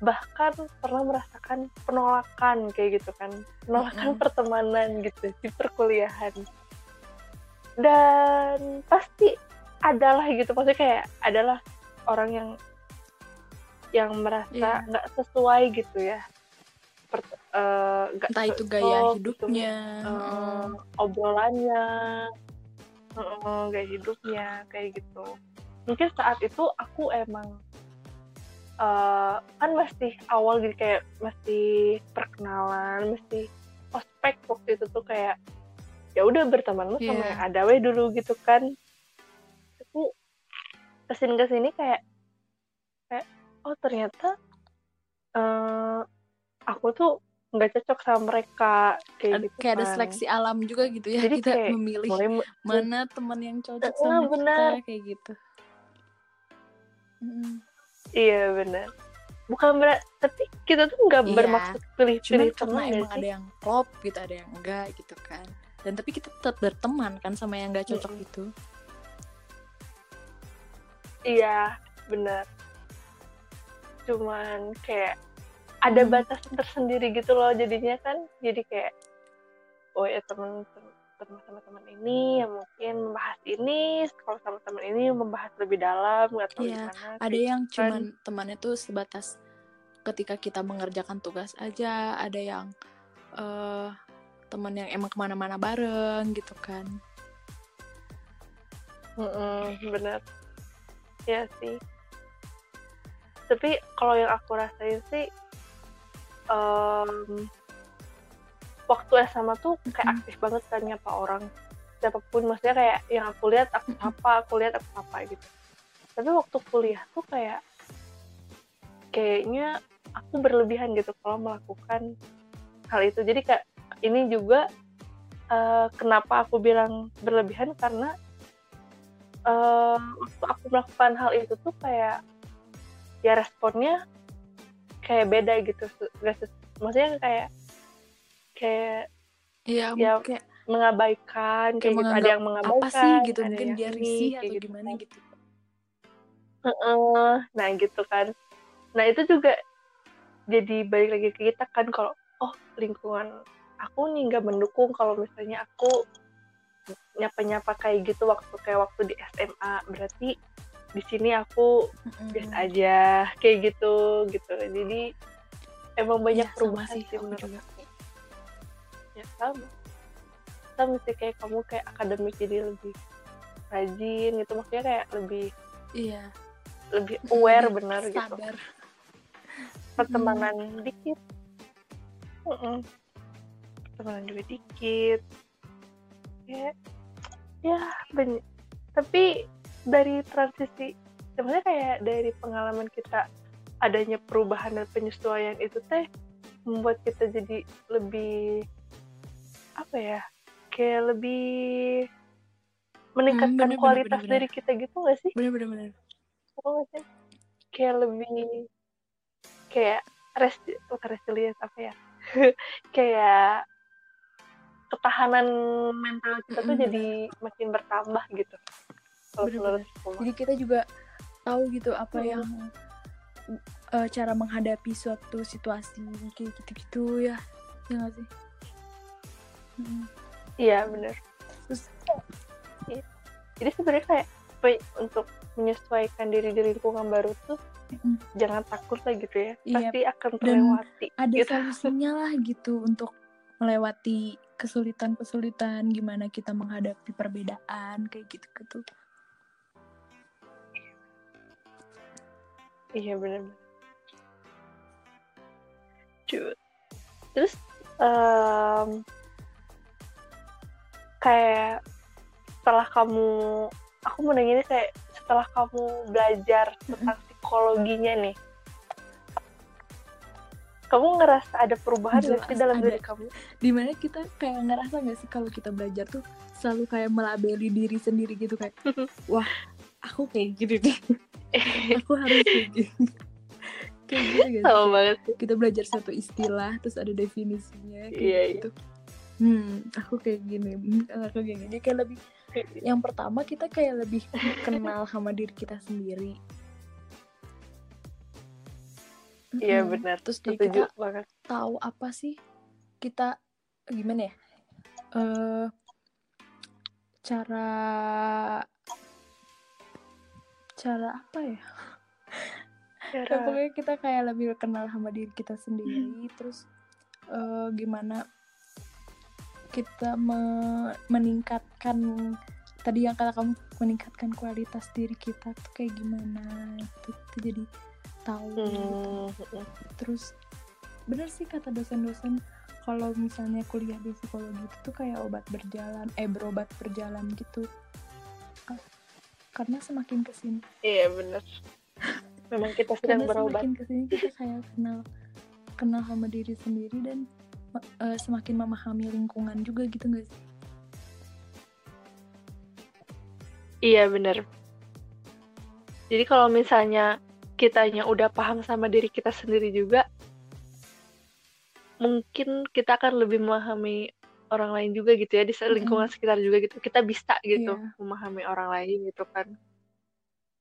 bahkan pernah merasakan penolakan kayak gitu kan. Penolakan Mm-mm. pertemanan gitu di perkuliahan. Dan pasti adalah gitu maksudnya kayak adalah orang yang yang merasa Iya. nggak sesuai gitu ya. Per- eh, nggak entah itu gaya gitu, hidupnya. Eh, obrolannya. Eh, gaya hidupnya kayak gitu mungkin saat itu aku emang eh, kan masih awal gitu kayak masih perkenalan masih ospek waktu itu tuh kayak ya udah berteman lu sama Iya. yang ada we dulu gitu kan tapi ke sini ke sini kayak kayak oh ternyata eh, aku tuh nggak cocok sama mereka kayak Ad- gitu kayak ada kan. seleksi alam juga gitu ya Jadi kita kayak memilih mulai mu- mana teman yang cocok sama benar. kita kayak gitu Mm. Iya benar. Bukan berat, tapi kita tuh nggak Iya. bermaksud pilih-pilih karena teman ya emang ada sih. yang klop gitu ada yang enggak gitu kan dan tapi kita tetap berteman kan sama yang enggak cocok itu Iya benar. Cuman kayak ada batasan tersendiri gitu loh jadinya kan. Jadi kayak oh ya teman ketemu sama teman ini yang mungkin membahas ini kalau sama teman ini membahas lebih dalam nggak tahu Iya, gimana ada yang kan. cuman temannya tuh sebatas ketika kita mengerjakan tugas aja ada yang eh teman yang emang ke mana-mana bareng gitu kan Mm-mm, bener ya sih tapi kalau yang aku rasain sih em, waktu SMA tuh kayak Mm-mm. aktif banget kan nyapa orang siapa pun maksudnya kayak yang aku lihat aku Mm-mm. sapa aku lihat aku sapa gitu tapi waktu kuliah tuh kayak kayaknya aku berlebihan gitu kalau melakukan hal itu jadi kayak ini juga eh, kenapa aku bilang berlebihan karena eh, waktu aku melakukan hal itu tuh kayak ya responnya kayak beda gitu Gak maksudnya kayak kayak Iya, Ya, kayak mengabaikan kayak, kayak gitu. Ada yang mengabaikan apa sih gitu ada mungkin dia risih atau gitu. gimana gitu. Nah gitu kan. Nah itu juga jadi balik lagi ke kita kan kalau oh lingkungan aku nih nggak mendukung kalau misalnya aku nyapa-nyapa kayak gitu waktu kayak waktu di SMA berarti di sini aku biasa aja kayak gitu gitu. Jadi emang banyak Iya, sama perubahan sih, sih menurut ya sama. Sama sih kayak kamu kayak akademik jadi lebih rajin gitu maksudnya kayak lebih iya. lebih aware *laughs* benar gitu. Pertemanan dikit. Mm-mm. pertemanan juga dikit. Ya ya banyak tapi dari transisi sebenarnya kayak dari pengalaman kita adanya perubahan dan penyesuaian itu teh membuat kita jadi lebih apa ya kayak lebih meningkatkan Hmm, bener, bener, kualitas bener, bener. diri kita gitu nggak sih? bener bener bener Apa nggak sih? Kayak lebih kayak res bukan resilience apa ya? *laughs* kayak ketahanan mental kita tuh Mm-mm, jadi makin bertambah gitu. Bener, mah. jadi kita juga tahu gitu apa Hmm. yang eh, cara menghadapi suatu situasi kayak gitu-gitu ya ya nggak sih Mm. Iya bener. terus Iya. Jadi sebenarnya kayak pe- untuk menyesuaikan diri di lingkungan baru tuh mm, jangan takut lah gitu ya. Iya. Pasti akan Dan terlewati. ada gitu. solusinya lah gitu untuk melewati kesulitan-kesulitan gimana kita menghadapi perbedaan kayak gitu gitu Iya bener Cut. Terus em, kayak setelah kamu aku mau nanya ini kayak setelah kamu belajar tentang psikologinya nih kamu ngerasa ada perubahan nggak sih Jelas dalam ada. diri kamu? di mana kita kayak ngerasa nggak sih kalau kita belajar tuh selalu kayak melabeli diri sendiri gitu kayak *laughs* wah aku kayak gini deh *laughs* aku harus kayak gini kayak gitu gak sih? Sama banget sih. kita belajar suatu istilah terus ada definisinya kayak Iya, iya. gitu hmm aku kayak gini hmm, aku kayak gini kayak lebih yang pertama kita kayak lebih kenal *laughs* sama diri kita sendiri Iya Mm-mm. benar. terus dia kita banget. tahu apa sih kita gimana ya eh cara cara apa ya Cara pokoknya kita kayak lebih kenal sama diri kita sendiri terus eh, gimana kita me- meningkatkan tadi yang kata kamu meningkatkan kualitas diri kita tuh kayak gimana itu kita jadi tahu gitu. Hmm, terus bener sih kata dosen-dosen kalau misalnya kuliah di psikologi itu tuh kayak obat berjalan eh berobat berjalan gitu Ah, karena semakin ke sini Iya benar. Memang kita sedang karena berobat. semakin ke sini kita kayak kenal kenal sama diri sendiri dan eh, semakin memahami lingkungan juga gitu gak sih Iya bener. Jadi kalau misalnya kitanya udah paham sama diri kita sendiri juga, mungkin kita akan lebih memahami orang lain juga gitu ya di lingkungan sekitar juga gitu. Kita bisa gitu Iya. memahami orang lain gitu kan.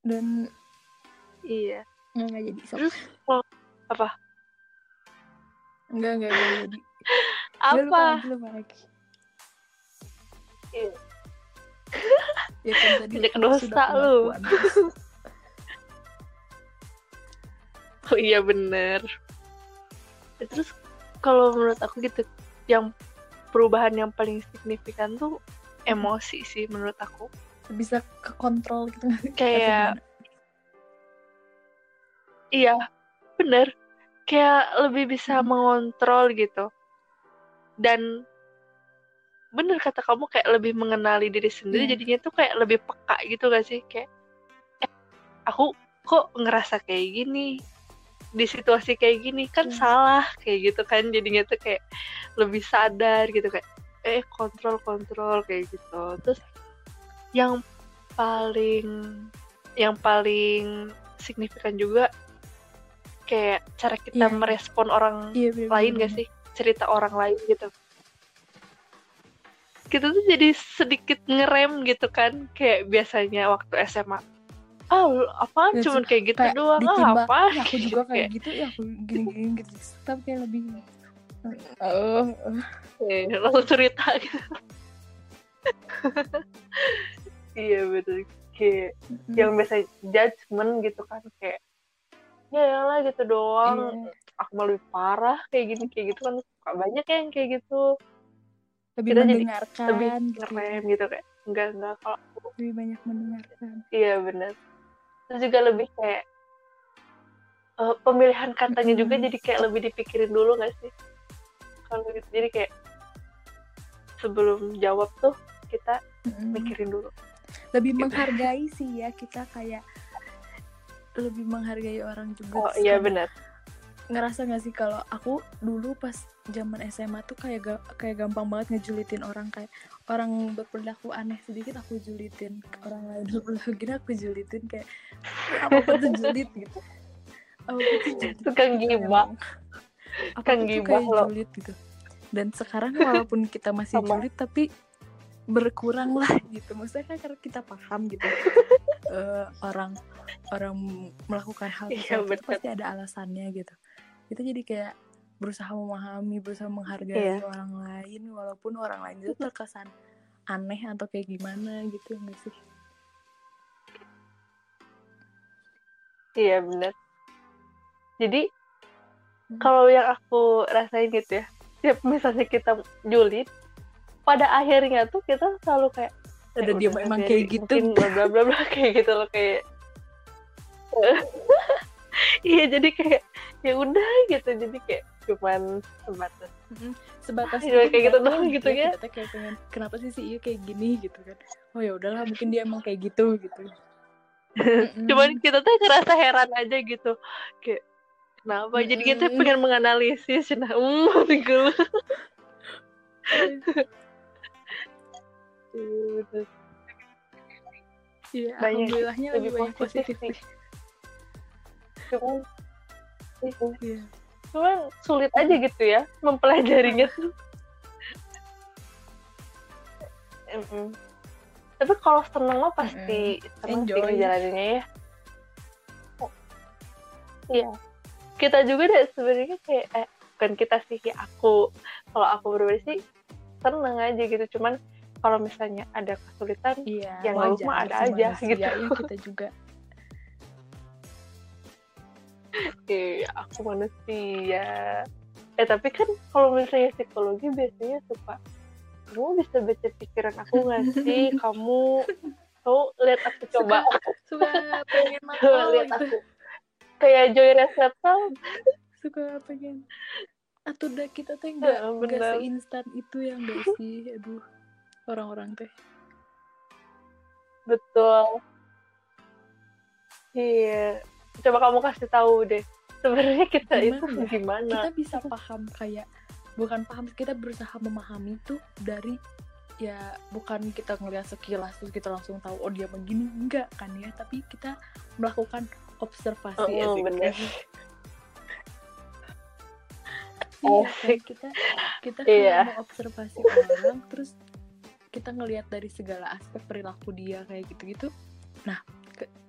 dan Iya. nggak nggak jadi sok Terus kalau apa? nggak nggak nggak jadi Lupa Apa? lagi lupa lagi Iya. ya kan tadi dosa lu. *laughs* Oh iya bener. Ya, Terus kalau menurut aku gitu, yang perubahan yang paling signifikan tuh emosi sih menurut aku. bisa ke kontrol gitu? Kayak-? Iya, bener. Kayak lebih bisa Mhm. mengontrol gitu. Dan bener kata kamu kayak lebih mengenali diri sendiri, Iya. jadinya tuh kayak lebih peka gitu gak sih? Kayak, eh, aku kok ngerasa kayak gini? Di situasi kayak gini kan Iya. salah kayak gitu kan jadinya tuh kayak lebih sadar gitu kayak eh kontrol kontrol kayak gitu terus yang paling yang paling signifikan juga kayak cara kita iya. merespon orang iya bener, lain bener, gak sih cerita orang lain gitu. Kita tuh jadi sedikit ngerem gitu kan kayak biasanya waktu SMA ah lu apaan? Ya, cuman kayak gitu kayak doang. Ah apa? Ya aku juga kayak gitu. Ya aku gini gini gitu. Tapi kayak lebih oh, oh. Eh, langsung cerita gitu. *laughs* Iya betul. Kayak Mm, yang biasa judgement gitu kan kayak ya lah gitu doang. Iya. Aku malah lebih parah kayak gini kayak gitu kan suka banyak yang kayak gitu lebih kita jadi mendengarkan lebih gitu ya. ngerem gitu kayak enggak enggak kalau aku lebih banyak mendengarkan iya bener terus juga lebih kayak eh, pemilihan katanya juga Mm-mm. jadi kayak lebih dipikirin dulu gak sih kalau gitu jadi kayak sebelum jawab tuh kita Mm-mm. mikirin dulu lebih Gitu. menghargai sih ya kita kayak lebih menghargai orang juga oh iya benar ngerasa gak sih kalau aku dulu pas zaman SMA tuh kayak ga- kayak gampang banget ngejulitin orang kayak orang berperilaku aneh sedikit aku julitin orang lain *laughs* berperilaku gini aku julitin kayak "Ya, apa tuh julit gitu apa tuh julit Tukang gibah. Tukang tuh gibah kayak lo. julit gitu dan sekarang walaupun kita masih Sama. julit tapi berkurang lah gitu maksudnya kan karena kita paham gitu *laughs* eh, orang orang melakukan hal Iya, itu bener. pasti ada alasannya gitu kita jadi kayak berusaha memahami berusaha menghargai orang lain walaupun orang lain itu terkesan aneh atau kayak gimana gitu enggak sih? Iya benar jadi Hmm. kalau yang aku rasain gitu ya tiap misalnya kita julid pada akhirnya tuh kita selalu kayak ada "Ya dia udah, emang biarin, kayak gitu. bla bla bla *laughs* kayak gitu loh kayak *laughs* iya jadi kayak ya udah gitu. Jadi kayak cuman sebatas. Sebatas Ah, kayak gitu doang tahu gitu ya. kita tuh kayak pengen kenapa sih si iya kayak gini? gitu kan. Oh ya udahlah mungkin dia emang kayak gitu gitu. *laughs* Mm-mm. cuman kita tuh ngerasa heran aja gitu. Kayak kenapa? Jadi kita pengen menganalisis. Nah *laughs* hmm gitu *laughs* Iya, Banyak- alhamdulillahnya lebih, lebih banyak positif positif. Sih. cuman Iya. cuman sulit aja gitu ya mempelajarinya tuh Mm-mm. tapi kalau seneng mah pasti seneng sih Enjoy. ngejalaninnya ya Oh. iya kita juga deh sebenarnya kayak eh, bukan kita sih ya aku kalau aku pribadi sih seneng aja gitu cuman kalau misalnya ada kesulitan Iya, Yang wajar mah ada sih aja, gitu. ya kita juga. Eh aku manusia. Eh tapi kan kalau misalnya psikologi biasanya suka kamu bisa baca pikiran aku nggak sih? Kamu kamu lihat aku coba. Suka pengen *laughs* Coba nakal lihat gitu. aku. Kayak Joy Reseptal Suka pengen. Atau udah kita teh nggak nggak bener. seinstan itu yang gak *laughs* sih? Aduh orang-orang teh. Betul. Iya coba kamu kasih tahu deh sebenarnya kita Gimana itu ya? gimana kita bisa paham kayak bukan paham kita berusaha memahami tuh dari ya bukan kita ngeliat sekilas terus kita langsung tahu oh dia begini enggak kan ya tapi kita melakukan observasi ya Oh, sih bener. *laughs* iya Asik. kita kita Iya. kalau mau observasi orang terus kita ngelihat dari segala aspek perilaku dia kayak gitu-gitu nah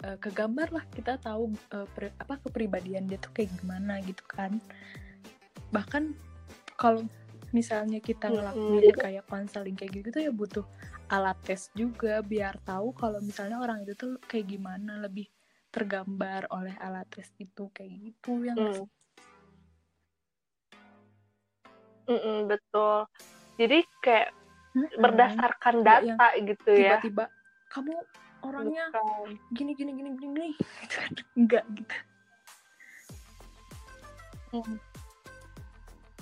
ke, eh, kegambar lah kita tahu eh, pri- apa kepribadian dia tuh kayak gimana gitu kan bahkan kalau misalnya kita ngelakuin jadi- kayak konseling kayak gitu ya butuh alat tes juga biar tahu kalau misalnya orang itu tuh kayak gimana lebih tergambar oleh alat tes itu kayak gitu yang Hmm. Mm-mm, betul. Jadi kayak Mm-mm. berdasarkan Nggak yang data gitu ya. tiba-tiba kamu orangnya Bukan. gini gini gini gini gini *laughs* gitu kan enggak gitu Hmm.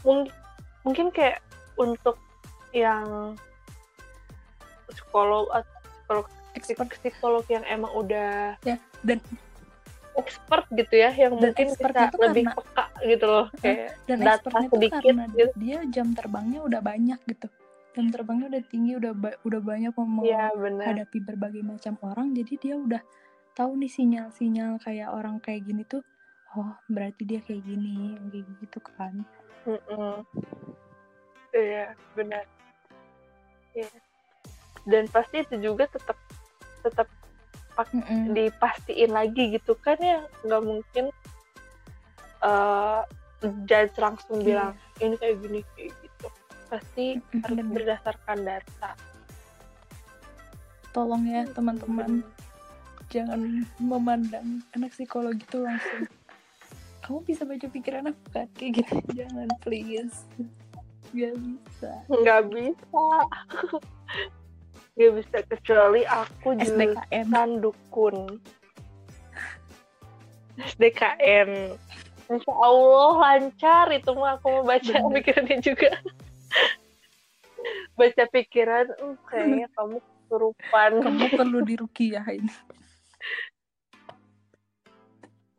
Mung- mungkin kayak untuk yang psikolog atau psikolog, expert psikolog yang emang udah ya dan expert gitu ya, yang Dan mungkin bisa lebih karena- peka gitu loh, kayak dan data sedikit karena gitu. dia jam terbangnya udah banyak gitu jam terbangnya udah tinggi udah ba- udah banyak mau Iya menghadapi berbagai macam orang jadi dia udah tahu nih sinyal-sinyal kayak orang kayak gini tuh oh berarti dia kayak gini kayak gitu kan. Iya benar. Iya. Dan pasti itu juga tetap tetap Mm-mm. dipastiin lagi gitu kan ya nggak mungkin eh judge langsung Iya. bilang ini kayak gini kayak pasti Mm-mm, harus berdasarkan data. Tolong ya teman-teman. jangan memandang anak psikologi tuh langsung. Kamu bisa baca pikiran aku kan kayak gitu. Jangan please. Gak bisa. Nggak bisa. Nggak bisa kecuali aku jurusan dukun. SDKN Insya Allah lancar itu mah aku mau baca Bener. pikirannya juga baca pikiran "Hmm, kayaknya kamu kesurupan kamu perlu dirukiahin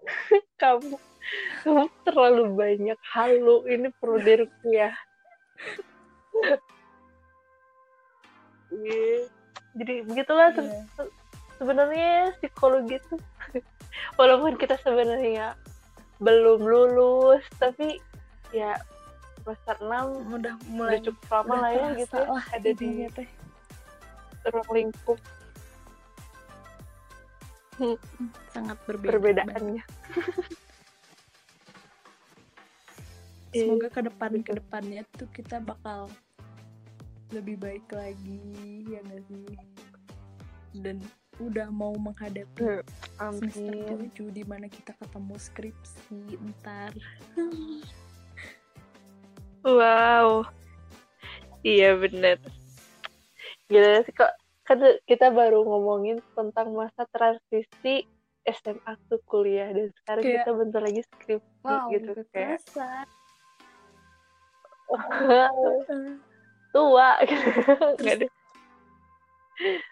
*laughs* kamu kamu terlalu banyak halu ini perlu dirukiah Iya. jadi begitulah se- Iya. sebenarnya psikologi itu *laughs* walaupun kita sebenarnya belum lulus tapi ya semester 6 udah udah mulai cukup lama udah lah ya gitu ya, ada di teh. ruang lingkup. Sangat berbeda. Perbedaannya. *laughs* Semoga ke depan ke depannya tuh kita bakal lebih baik lagi ya nggak sih? Dan udah mau menghadapi Hmm, semester amin. 7 di mana kita ketemu skripsi ntar wow. Iya bener. Gila sih kok kan kita baru ngomongin tentang masa transisi SMA ke kuliah dan sekarang Kayak- kita bentar lagi skripsi wow gitu kayak kerasa *laughs* tua. Gitu *laughs* nggak deh.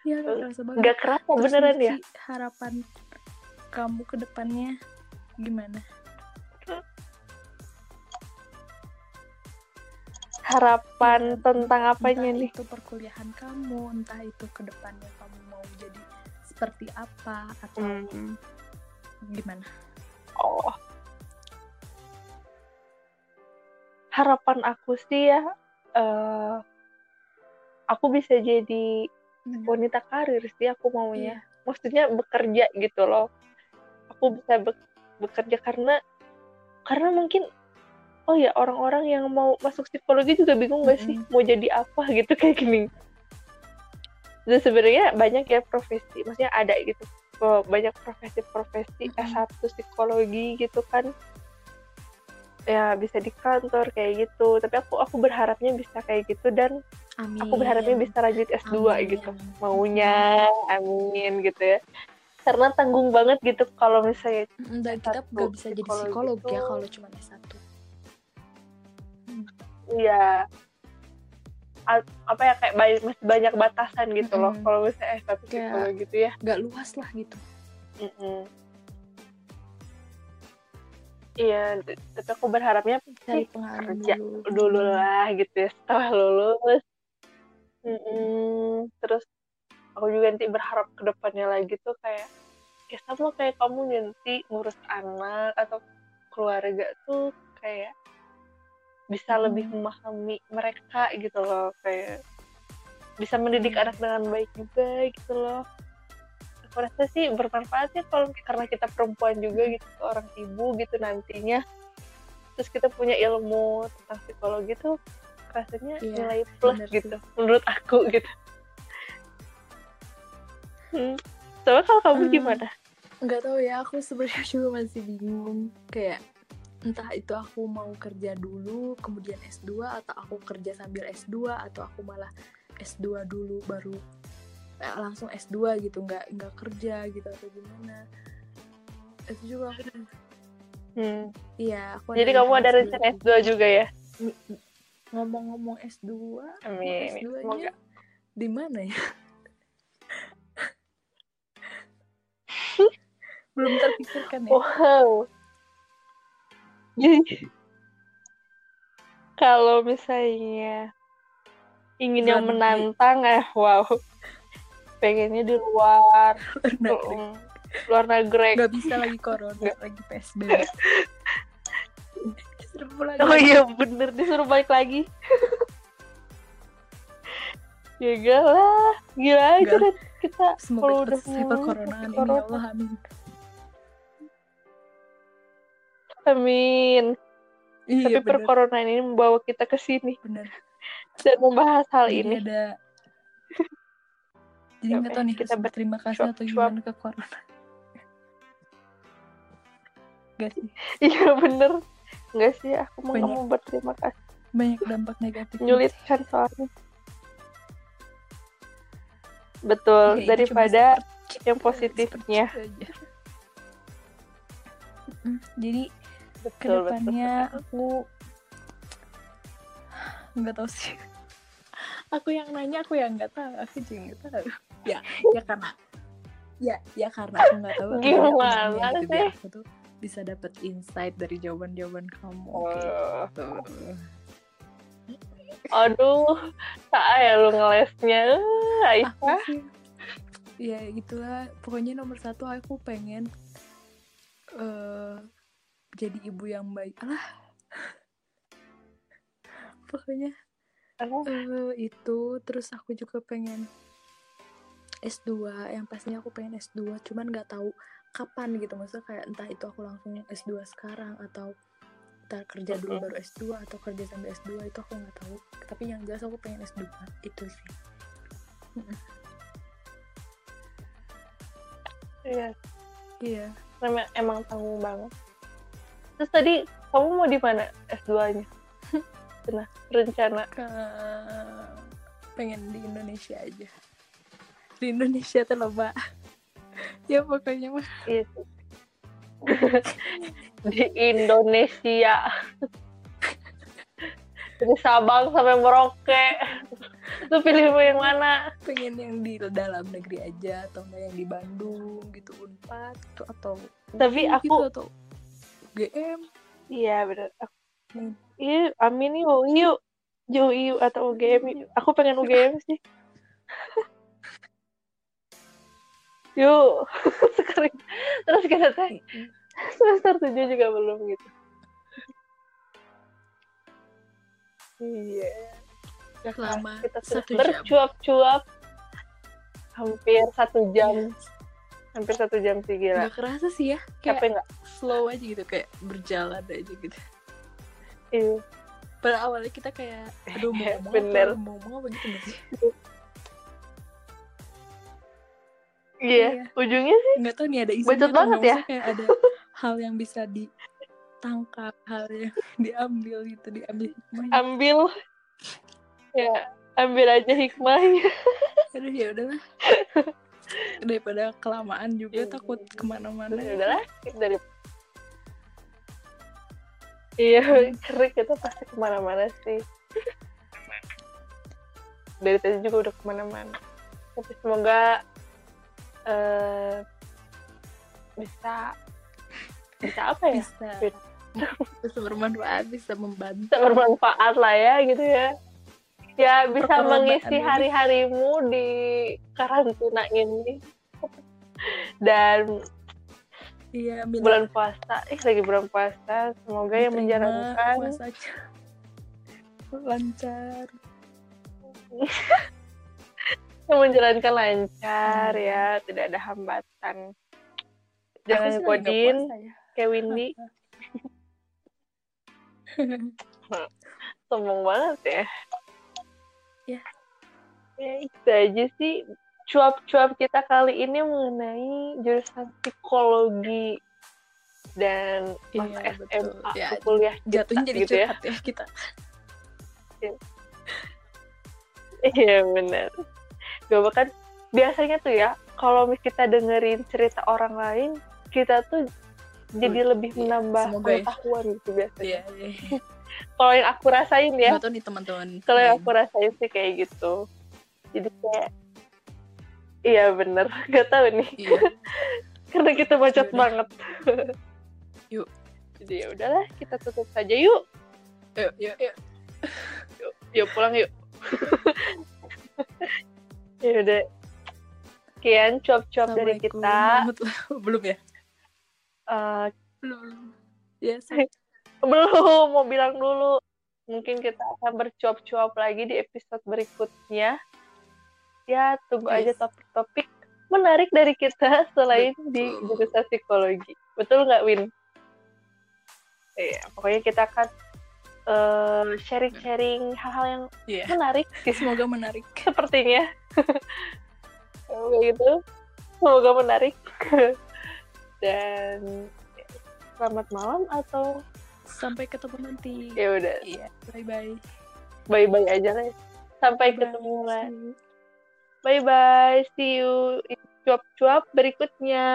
Ya gak kerasa banget. Nggak kerasa beneran ya? Harapan kamu ke depannya gimana harapan tentang apanya entah nih? itu perkuliahan kamu entah itu ke depannya kamu mau jadi seperti apa atau Hmm. gimana? Oh. Harapan aku sih ya eh, aku bisa jadi wanita karir sih aku maunya maksudnya bekerja gitu loh. Aku bisa be- bekerja karena karena mungkin oh ya orang-orang yang mau masuk psikologi juga bingung gak sih? Mau jadi apa *laughs* gitu kayak gini. Dan sebenarnya banyak ya profesi maksudnya ada gitu. Banyak profesi-profesi Mm-mm. S1 psikologi gitu kan. Ya bisa di kantor kayak gitu. Tapi aku aku berharapnya bisa kayak gitu dan amin aku berharapnya bisa lanjut S2 Amin. gitu. maunya amin gitu ya. Karena tanggung banget gitu kalau misalnya Mm, dan kita S1 gak bisa jadi psikolog ya tuh. kalau cuma S1 ya a- apa ya kayak banyak masih banyak batasan gitu loh Mm-mm. kalau misalnya S1 Kayak- psikologi gitu ya. gak luas lah gitu. Iya tapi aku berharapnya cari kerja dulu. dulu lah gitu ya setelah lulus. Mm-mm. terus aku juga nanti berharap ke depannya lagi tuh kayak ya sama kayak kamu nanti ngurus anak atau keluarga tuh kayak bisa Hmm. lebih memahami mereka gitu loh kayak bisa mendidik Hmm. anak dengan baik juga gitu loh aku rasa sih bermanfaat ya kalau karena kita perempuan juga gitu orang ibu gitu nantinya terus kita punya ilmu tentang psikologi tuh rasanya Iya, nilai plus bener gitu menurut aku gitu Hmm. Coba kalau kamu Hmm. gimana? nggak tahu ya aku sebenarnya *laughs* juga masih bingung kayak entah itu aku mau kerja dulu kemudian S2 atau aku kerja sambil S2 atau aku malah S2 dulu baru eh, langsung S2 gitu nggak nggak kerja gitu atau gimana itu juga aku Hmm. iya aku Jadi kamu ada S2 rencana S2 juga ya? ngomong-ngomong S2 Amin. S2 Semoga. nya di mana ya *laughs* belum terpikirkan ya Wow. *laughs* Kalau misalnya ingin yang menantang eh wow. Pengennya di luar, Luar negeri. luar negeri. nggak bisa lagi corona lagi PSBB *laughs* Oh lagi. iya bener disuruh balik lagi. *laughs* ya gak lah, gila aja kita semoga udah corona. ya Allah amin Amin. iya Tapi bener perkoronaan ini membawa kita ke sini bener dan membahas hal jadi ini. ada *laughs* jadi nggak Oke, tahu nih kita berterima kasih atau gimana ke corona *laughs* gak sih Iya bener. Enggak sih, aku mau Banyak. kamu berterima kasih. banyak dampak negatif Menyulitkan soalnya. Betul, itu daripada yang positifnya. jadi Betul, betul. ke depannya aku *sighs* nggak tahu sih aku yang nanya aku yang nggak tahu aku juga nggak tahu ya ya karena ya ya karena aku nggak tahu Gimana nanya gitu, sih? aku tuh bisa dapat insight dari jawaban-jawaban kamu Wah. gitu. Aduh, tak ya lu ngelesnya. Aku Aisyah. sih ya gitulah pokoknya nomor satu aku pengen eh jadi ibu yang baik. Alah. Pokoknya eh itu terus aku juga pengen S2 yang pastinya aku pengen S2 cuman nggak tahu kapan gitu. Maksudnya kayak entah itu aku langsung S2 sekarang atau ntar kerja dulu baru S2 atau kerja sambil S2 itu aku nggak tahu. Tapi yang jelas aku pengen S2 itu sih. Iya, iya. Emang, emang tanggung banget. Terus tadi kamu mau di mana S2-nya? *laughs* Nah, rencana. ke pengen di Indonesia aja di Indonesia tuh loba *laughs* ya pokoknya mah Iya sih. *laughs* di Indonesia. Dari Sabang sampai Merauke. Itu pilih yang mana? pengen yang di dalam negeri aja atau enggak yang di Bandung gitu Unpad gitu, atau Tapi gitu, aku- atau GM Iya bener. Aku- Hmm. Iya, amin yuk, yuk. Jauh yuk atau UGM yuk. Aku pengen UGM sih. *laughs* yuk. *laughs* Sekarang. Terus kita teh semester 7 juga belum gitu. Iya. Ya, Lama, kita sudah satu jam. bercuap-cuap hampir satu jam. Iya. Hampir satu jam sih gila. nggak kerasa sih ya kayak Capek nggak? slow aja gitu kayak berjalan aja gitu Iya. pada awalnya kita kayak aduh mau *laughs* ngomong Bener. apa mau ngomong apa gitu nggak sih Iya. Iya. Ujungnya sih nggak tahu nih ada isinya Bacot banget ya. kayak ada *laughs* hal yang bisa ditangkap hal yang *laughs* diambil gitu diambil hikmahnya ambil ya ambil aja hikmahnya aduh ya udahlah daripada kelamaan juga Iya. takut ke mana-mana. Ya udahlah dari iya keren kita pasti ke mana-mana sih. Dari tadi juga udah ke mana-mana. Tapi semoga eh, bisa bisa apa ya? Bisa. Bisa bermanfaat bisa membantu. Bisa bermanfaat lah ya gitu ya ya bisa mengisi hari-harimu di karantina ini. Dan iya bulan puasa. Eh lagi bulan puasa. Semoga yang menjalankan puasanya. Lancar. *laughs* Yang menjalankan lancar ya. Tidak ada hambatan. Jangan puasa ya. kayak Windy. *laughs* *laughs* Sombong banget ya Ya. ya itu aja sih cuap-cuap kita kali ini mengenai jurusan psikologi dan masa Iya. SMA Ya, kuliah kita, jatuhnya jadi gitu ya. curhat ya kita *laughs* Iya benar. Gak bahkan biasanya tuh ya kalau mis kita dengerin cerita orang lain kita tuh jadi lebih iya, menambah semoga ya. pengetahuan gitu biasanya. iya iya Kalau yang aku rasain ya, tahu nih teman-teman kalau yang lain. aku rasain sih kayak gitu. Jadi kayak iya bener, *laughs* gak tahu nih iya *laughs* karena kita bacot Yaudah. banget. Yuk. *laughs* Jadi ya udahlah kita tutup saja yuk. yuk yuk yuk Yuk pulang yuk. ya udah. Sekian cuap-cuap dari kita. belum ya Eh, belum belum ya say. Belum mau bilang dulu. Mungkin kita akan bercuap-cuap lagi di episode berikutnya. Ya tunggu Yes. aja topik-topik menarik dari kita selain di Betul. jurusan psikologi. Betul nggak Win? Iya. Pokoknya kita akan eh, sharing-sharing hal-hal yang Iya. menarik. *laughs* Semoga menarik. Sepertinya. *laughs* Kayak gitu. Semoga menarik. *laughs* Dan selamat malam atau sampai ketemu nanti. Ya udah. Iya. Bye bye bye bye aja lah sampai ketemu lah bye bye see you cuap-cuap berikutnya